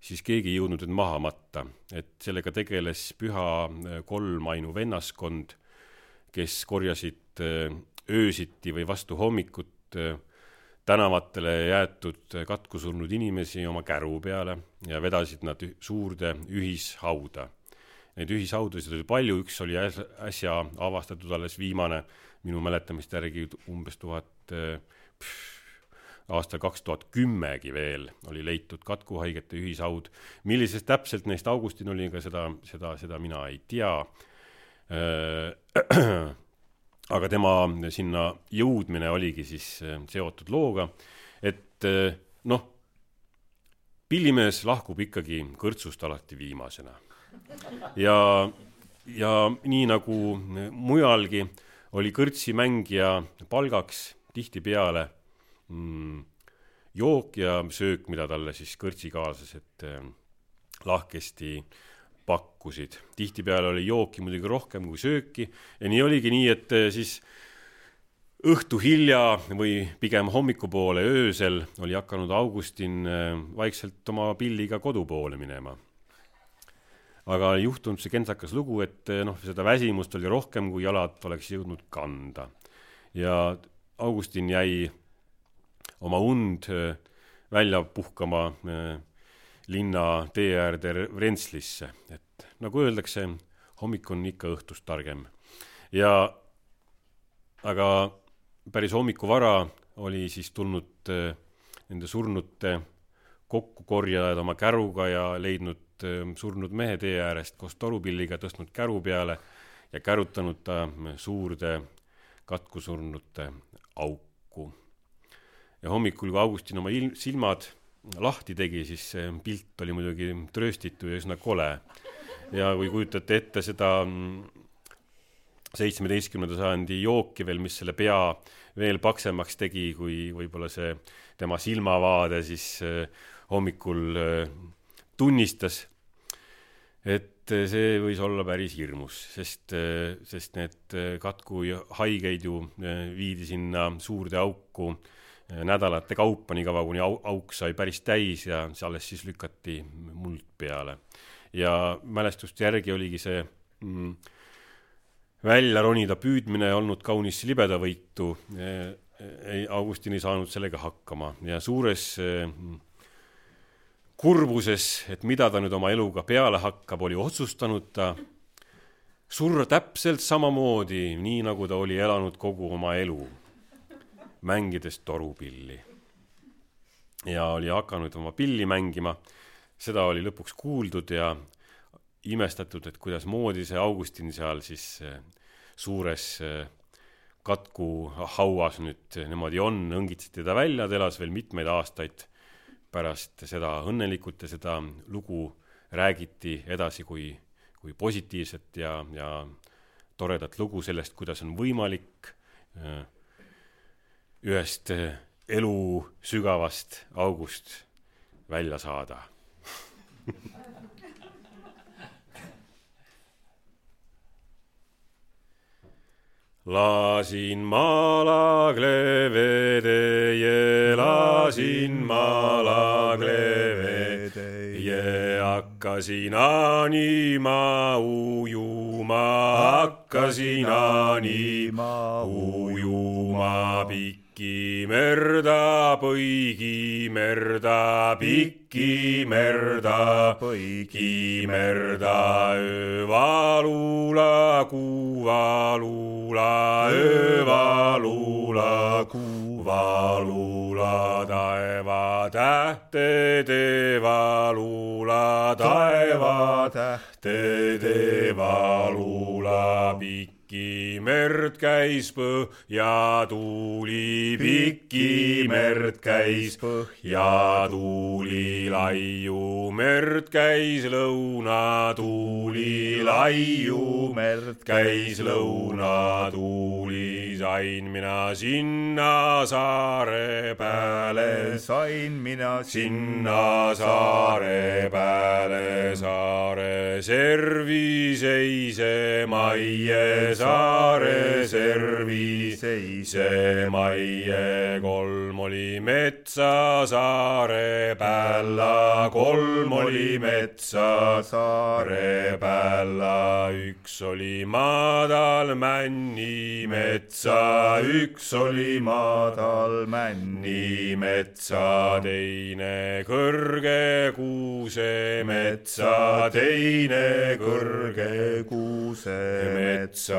siis keegi ei jõudnud need maha matta, et sellega tegeles püha äh, kolmainu vennaskond, kes korjasid äh, öösiti või vastu hommikut tänavatele jäetud katkusurnud inimesi oma käru peale ja vedasid nad suurde ühishauda. Neid ühishaudasid oli palju, üks oli äsja avastatud, alles viimane, minu mäletamist järgi umbes tuhat, aastal kaks tuhat kümmegi veel oli leitud katkuhaigete ühishaud. millisest täpselt neist Augustin oli, ega seda, seda, seda mina ei tea. aga tema sinna jõudmine oligi siis seotud looga, et noh, pillimees lahkub ikkagi kõrtsust alati viimasena. ja, ja nii nagu mujalgi oli kõrtsimängija palgaks tihtipeale mm, jook ja söök, mida talle siis kõrtsikaaslased äh, lahkesti pakkusid. tihtipeale oli jooki muidugi rohkem kui sööki ja nii oligi nii, et äh, siis õhtu hilja või pigem hommikupoole öösel oli hakanud Augustin äh, vaikselt oma pilliga kodu poole minema. aga juhtunud see kentsakas lugu, et noh, seda väsimust oli rohkem, kui jalad oleks jõudnud kanda. ja Augustin jäi oma und äh, välja puhkama äh, linna tee äärde Vrentslisse, et nagu öeldakse, hommik on ikka õhtust targem. ja aga päris hommikuvara oli siis tulnud äh, nende surnute kokkukorjajad oma käruga ja leidnud surnud mehe tee äärest koos torupilliga, tõstnud käru peale ja kärutanud ta suurde katkusurnute auku ja hommikul, kui Augustin oma ilm, silmad lahti tegi, siis see pilt oli muidugi trööstitu ja üsna kole. ja kui kujutate ette seda mm, seitsmeteistkümnenda sajandi jooki veel, mis selle pea veel paksemaks tegi, kui võib-olla see tema silmavaade siis äh, hommikul äh, tunnistas, et äh, see võis olla päris hirmus, sest, sest need katkuhaigeid ju viidi sinna suurde auku nädalate kaupa, niikaua kuni au, auk sai päris täis ja alles siis lükati muld peale. ja mälestuste järgi oligi see mm, välja ronida püüdmine olnud kaunis libedavõitu. ei, Augustin ei saanud sellega hakkama ja suures mm, kurbuses, et mida ta nüüd oma eluga peale hakkab, oli otsustanud ta surra täpselt samamoodi, nii nagu ta oli elanud kogu oma elu mängides torupilli. ja oli hakanud oma pilli mängima, seda oli lõpuks kuuldud ja imestatud, et kuidasmoodi see Augustin seal siis eh, suures eh, katkuhauas nüüd niimoodi on, õngitseti ta välja, ta elas veel mitmeid aastaid pärast seda õnnelikult ja seda lugu räägiti edasi kui, kui positiivset ja, ja toredat lugu sellest, kuidas on võimalik äh, ühest eh, elu sügavast august välja saada. Lasin malaglevede, lasin malaglevede, hakkasin anima ujuma, hakkasin anima ujuma pikk pikki merda, põigi merda, pikki merda, põigi merda, öövalula, kuuvalula, öövalula, kuuvalula, taeva tähtede valula, taeva tähtede valula, pikki pikki merd käis põhja tuuli, pikki merd käis põhja tuuli, laiu merd käis lõuna tuuli, laiu merd käis lõuna tuuli, sain mina sinna saare peale, sain mina sinna saare peale, saare servi seisema ei saare servi seise maie, kolm oli metsa saare päälla, kolm oli metsa saare päälla, üks oli madal männi metsa, üks oli madal männi metsa, teine kõrge kuuse metsa, teine kõrge kuuse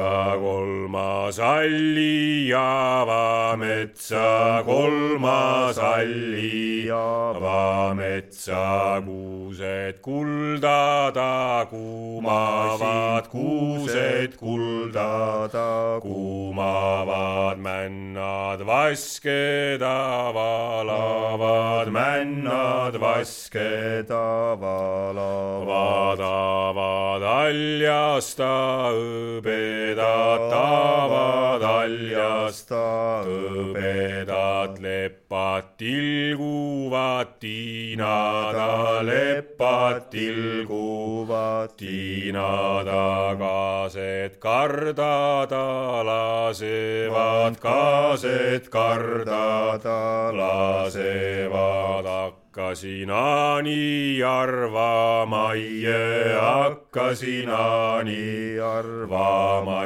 metsa kolmas alli, avametsa kolmas alli, avametsa kuused kuldada kuumavad, kuused kuldada kuumavad, männad vaskeda valavad, männad vaskeda valavad, avad haljasta hõbedat, avad haljasta hõbedat, lepad tilguvad tiinada, lepad tilguvad tiinada, kaased kardada lasevad, kaased kardada lasevad hakkasin ani arvama, hakkasin ani arvama,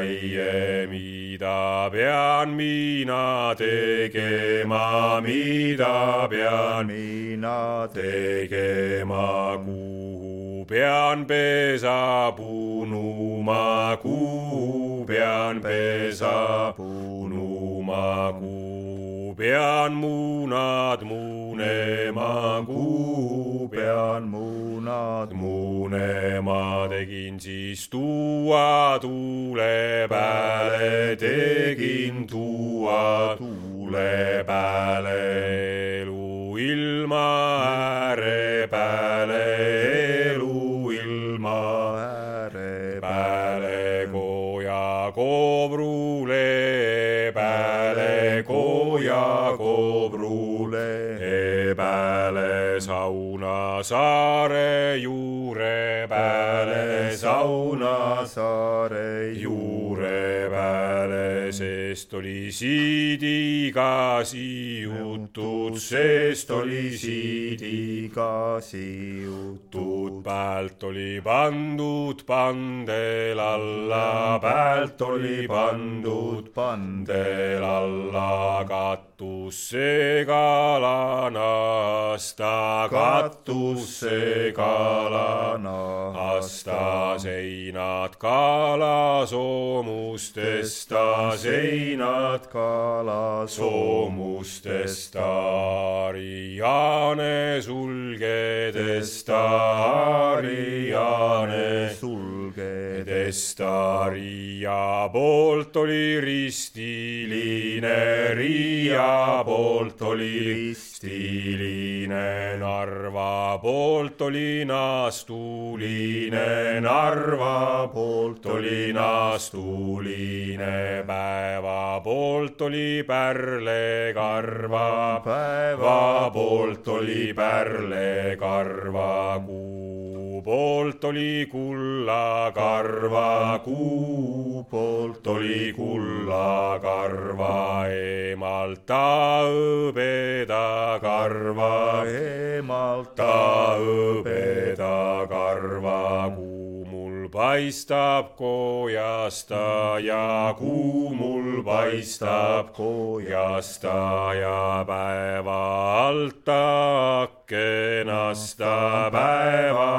mida pean mina tegema, mida pean mina tegema, kuhu pean pesa punuma, kuhu pean pesa punuma, kuhu pean munad muunema, kuhu pean munad muunema, tegin siis tuua tuule peale, tegin tuua tuule peale, elu ilma ääre peale, 都 koobrule peale, sauna saare juure peale, sauna saare juure peale, sest oli siidiga siutud, sest oli siidiga siutud, pealt oli pandud pandel alla, pealt oli pandud pandel alla, katusse kalana asta, katusse kalana asta, seinad kala soomustesta, seinad kala soomustesta, Ariane sulgedesta, Ariane sulgedesta, Riia poolt oli ristiline, Riia poolt oli ristiline, Narva poolt oli naastuline, Narva poolt oli naastuline, päeva poolt oli pärlekarva, päeva poolt oli pärlekarva, kuu poolt oli kullakarva, kuu poolt oli kullakarva, emalt ta hõbeda karva, emalt ta hõbeda karva, kuu mul paistab koojasta ja kuu mul paistab koojasta ja päeva alt ta aknast ta päeva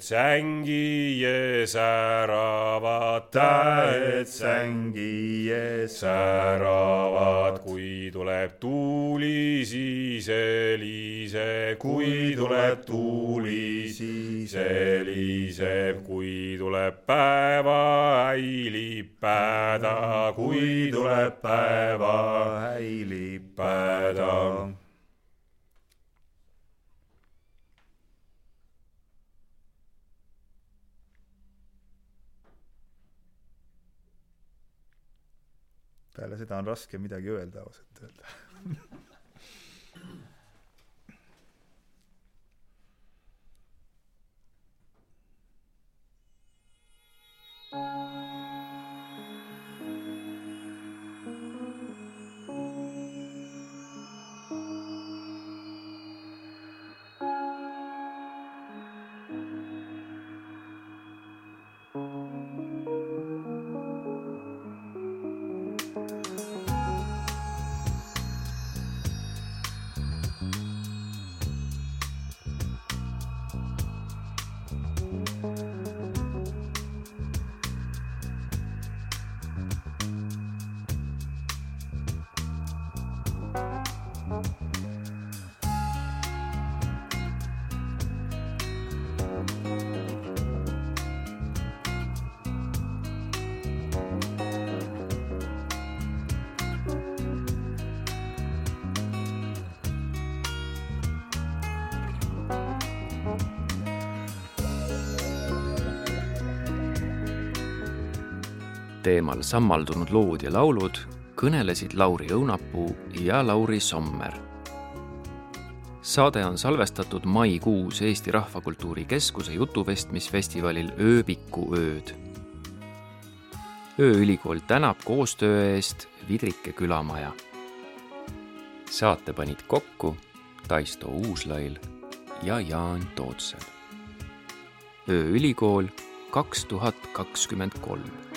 tähed sängi ees säravad, tähed sängi ees säravad, kui tuleb tuuli, siis heliseb, kui tuleb tuuli, siis heliseb, kui tuleb päeva, häilib päda, kui tuleb päeva, häilib päda peale seda on raske midagi öelda ausalt öelda. teemal sammaldunud lood ja laulud kõnelesid Lauri Õunapuu ja Lauri Sommer. saade on salvestatud maikuus Eesti Rahvakultuuri Keskuse jutuvestmisfestivalil Ööbiku ööd. ööülikool tänab koostöö eest Vidrike külamaja. saate panid kokku Taisto Uuslail ja Jaan Tootsel. ööülikool kaks tuhat kakskümmend kolm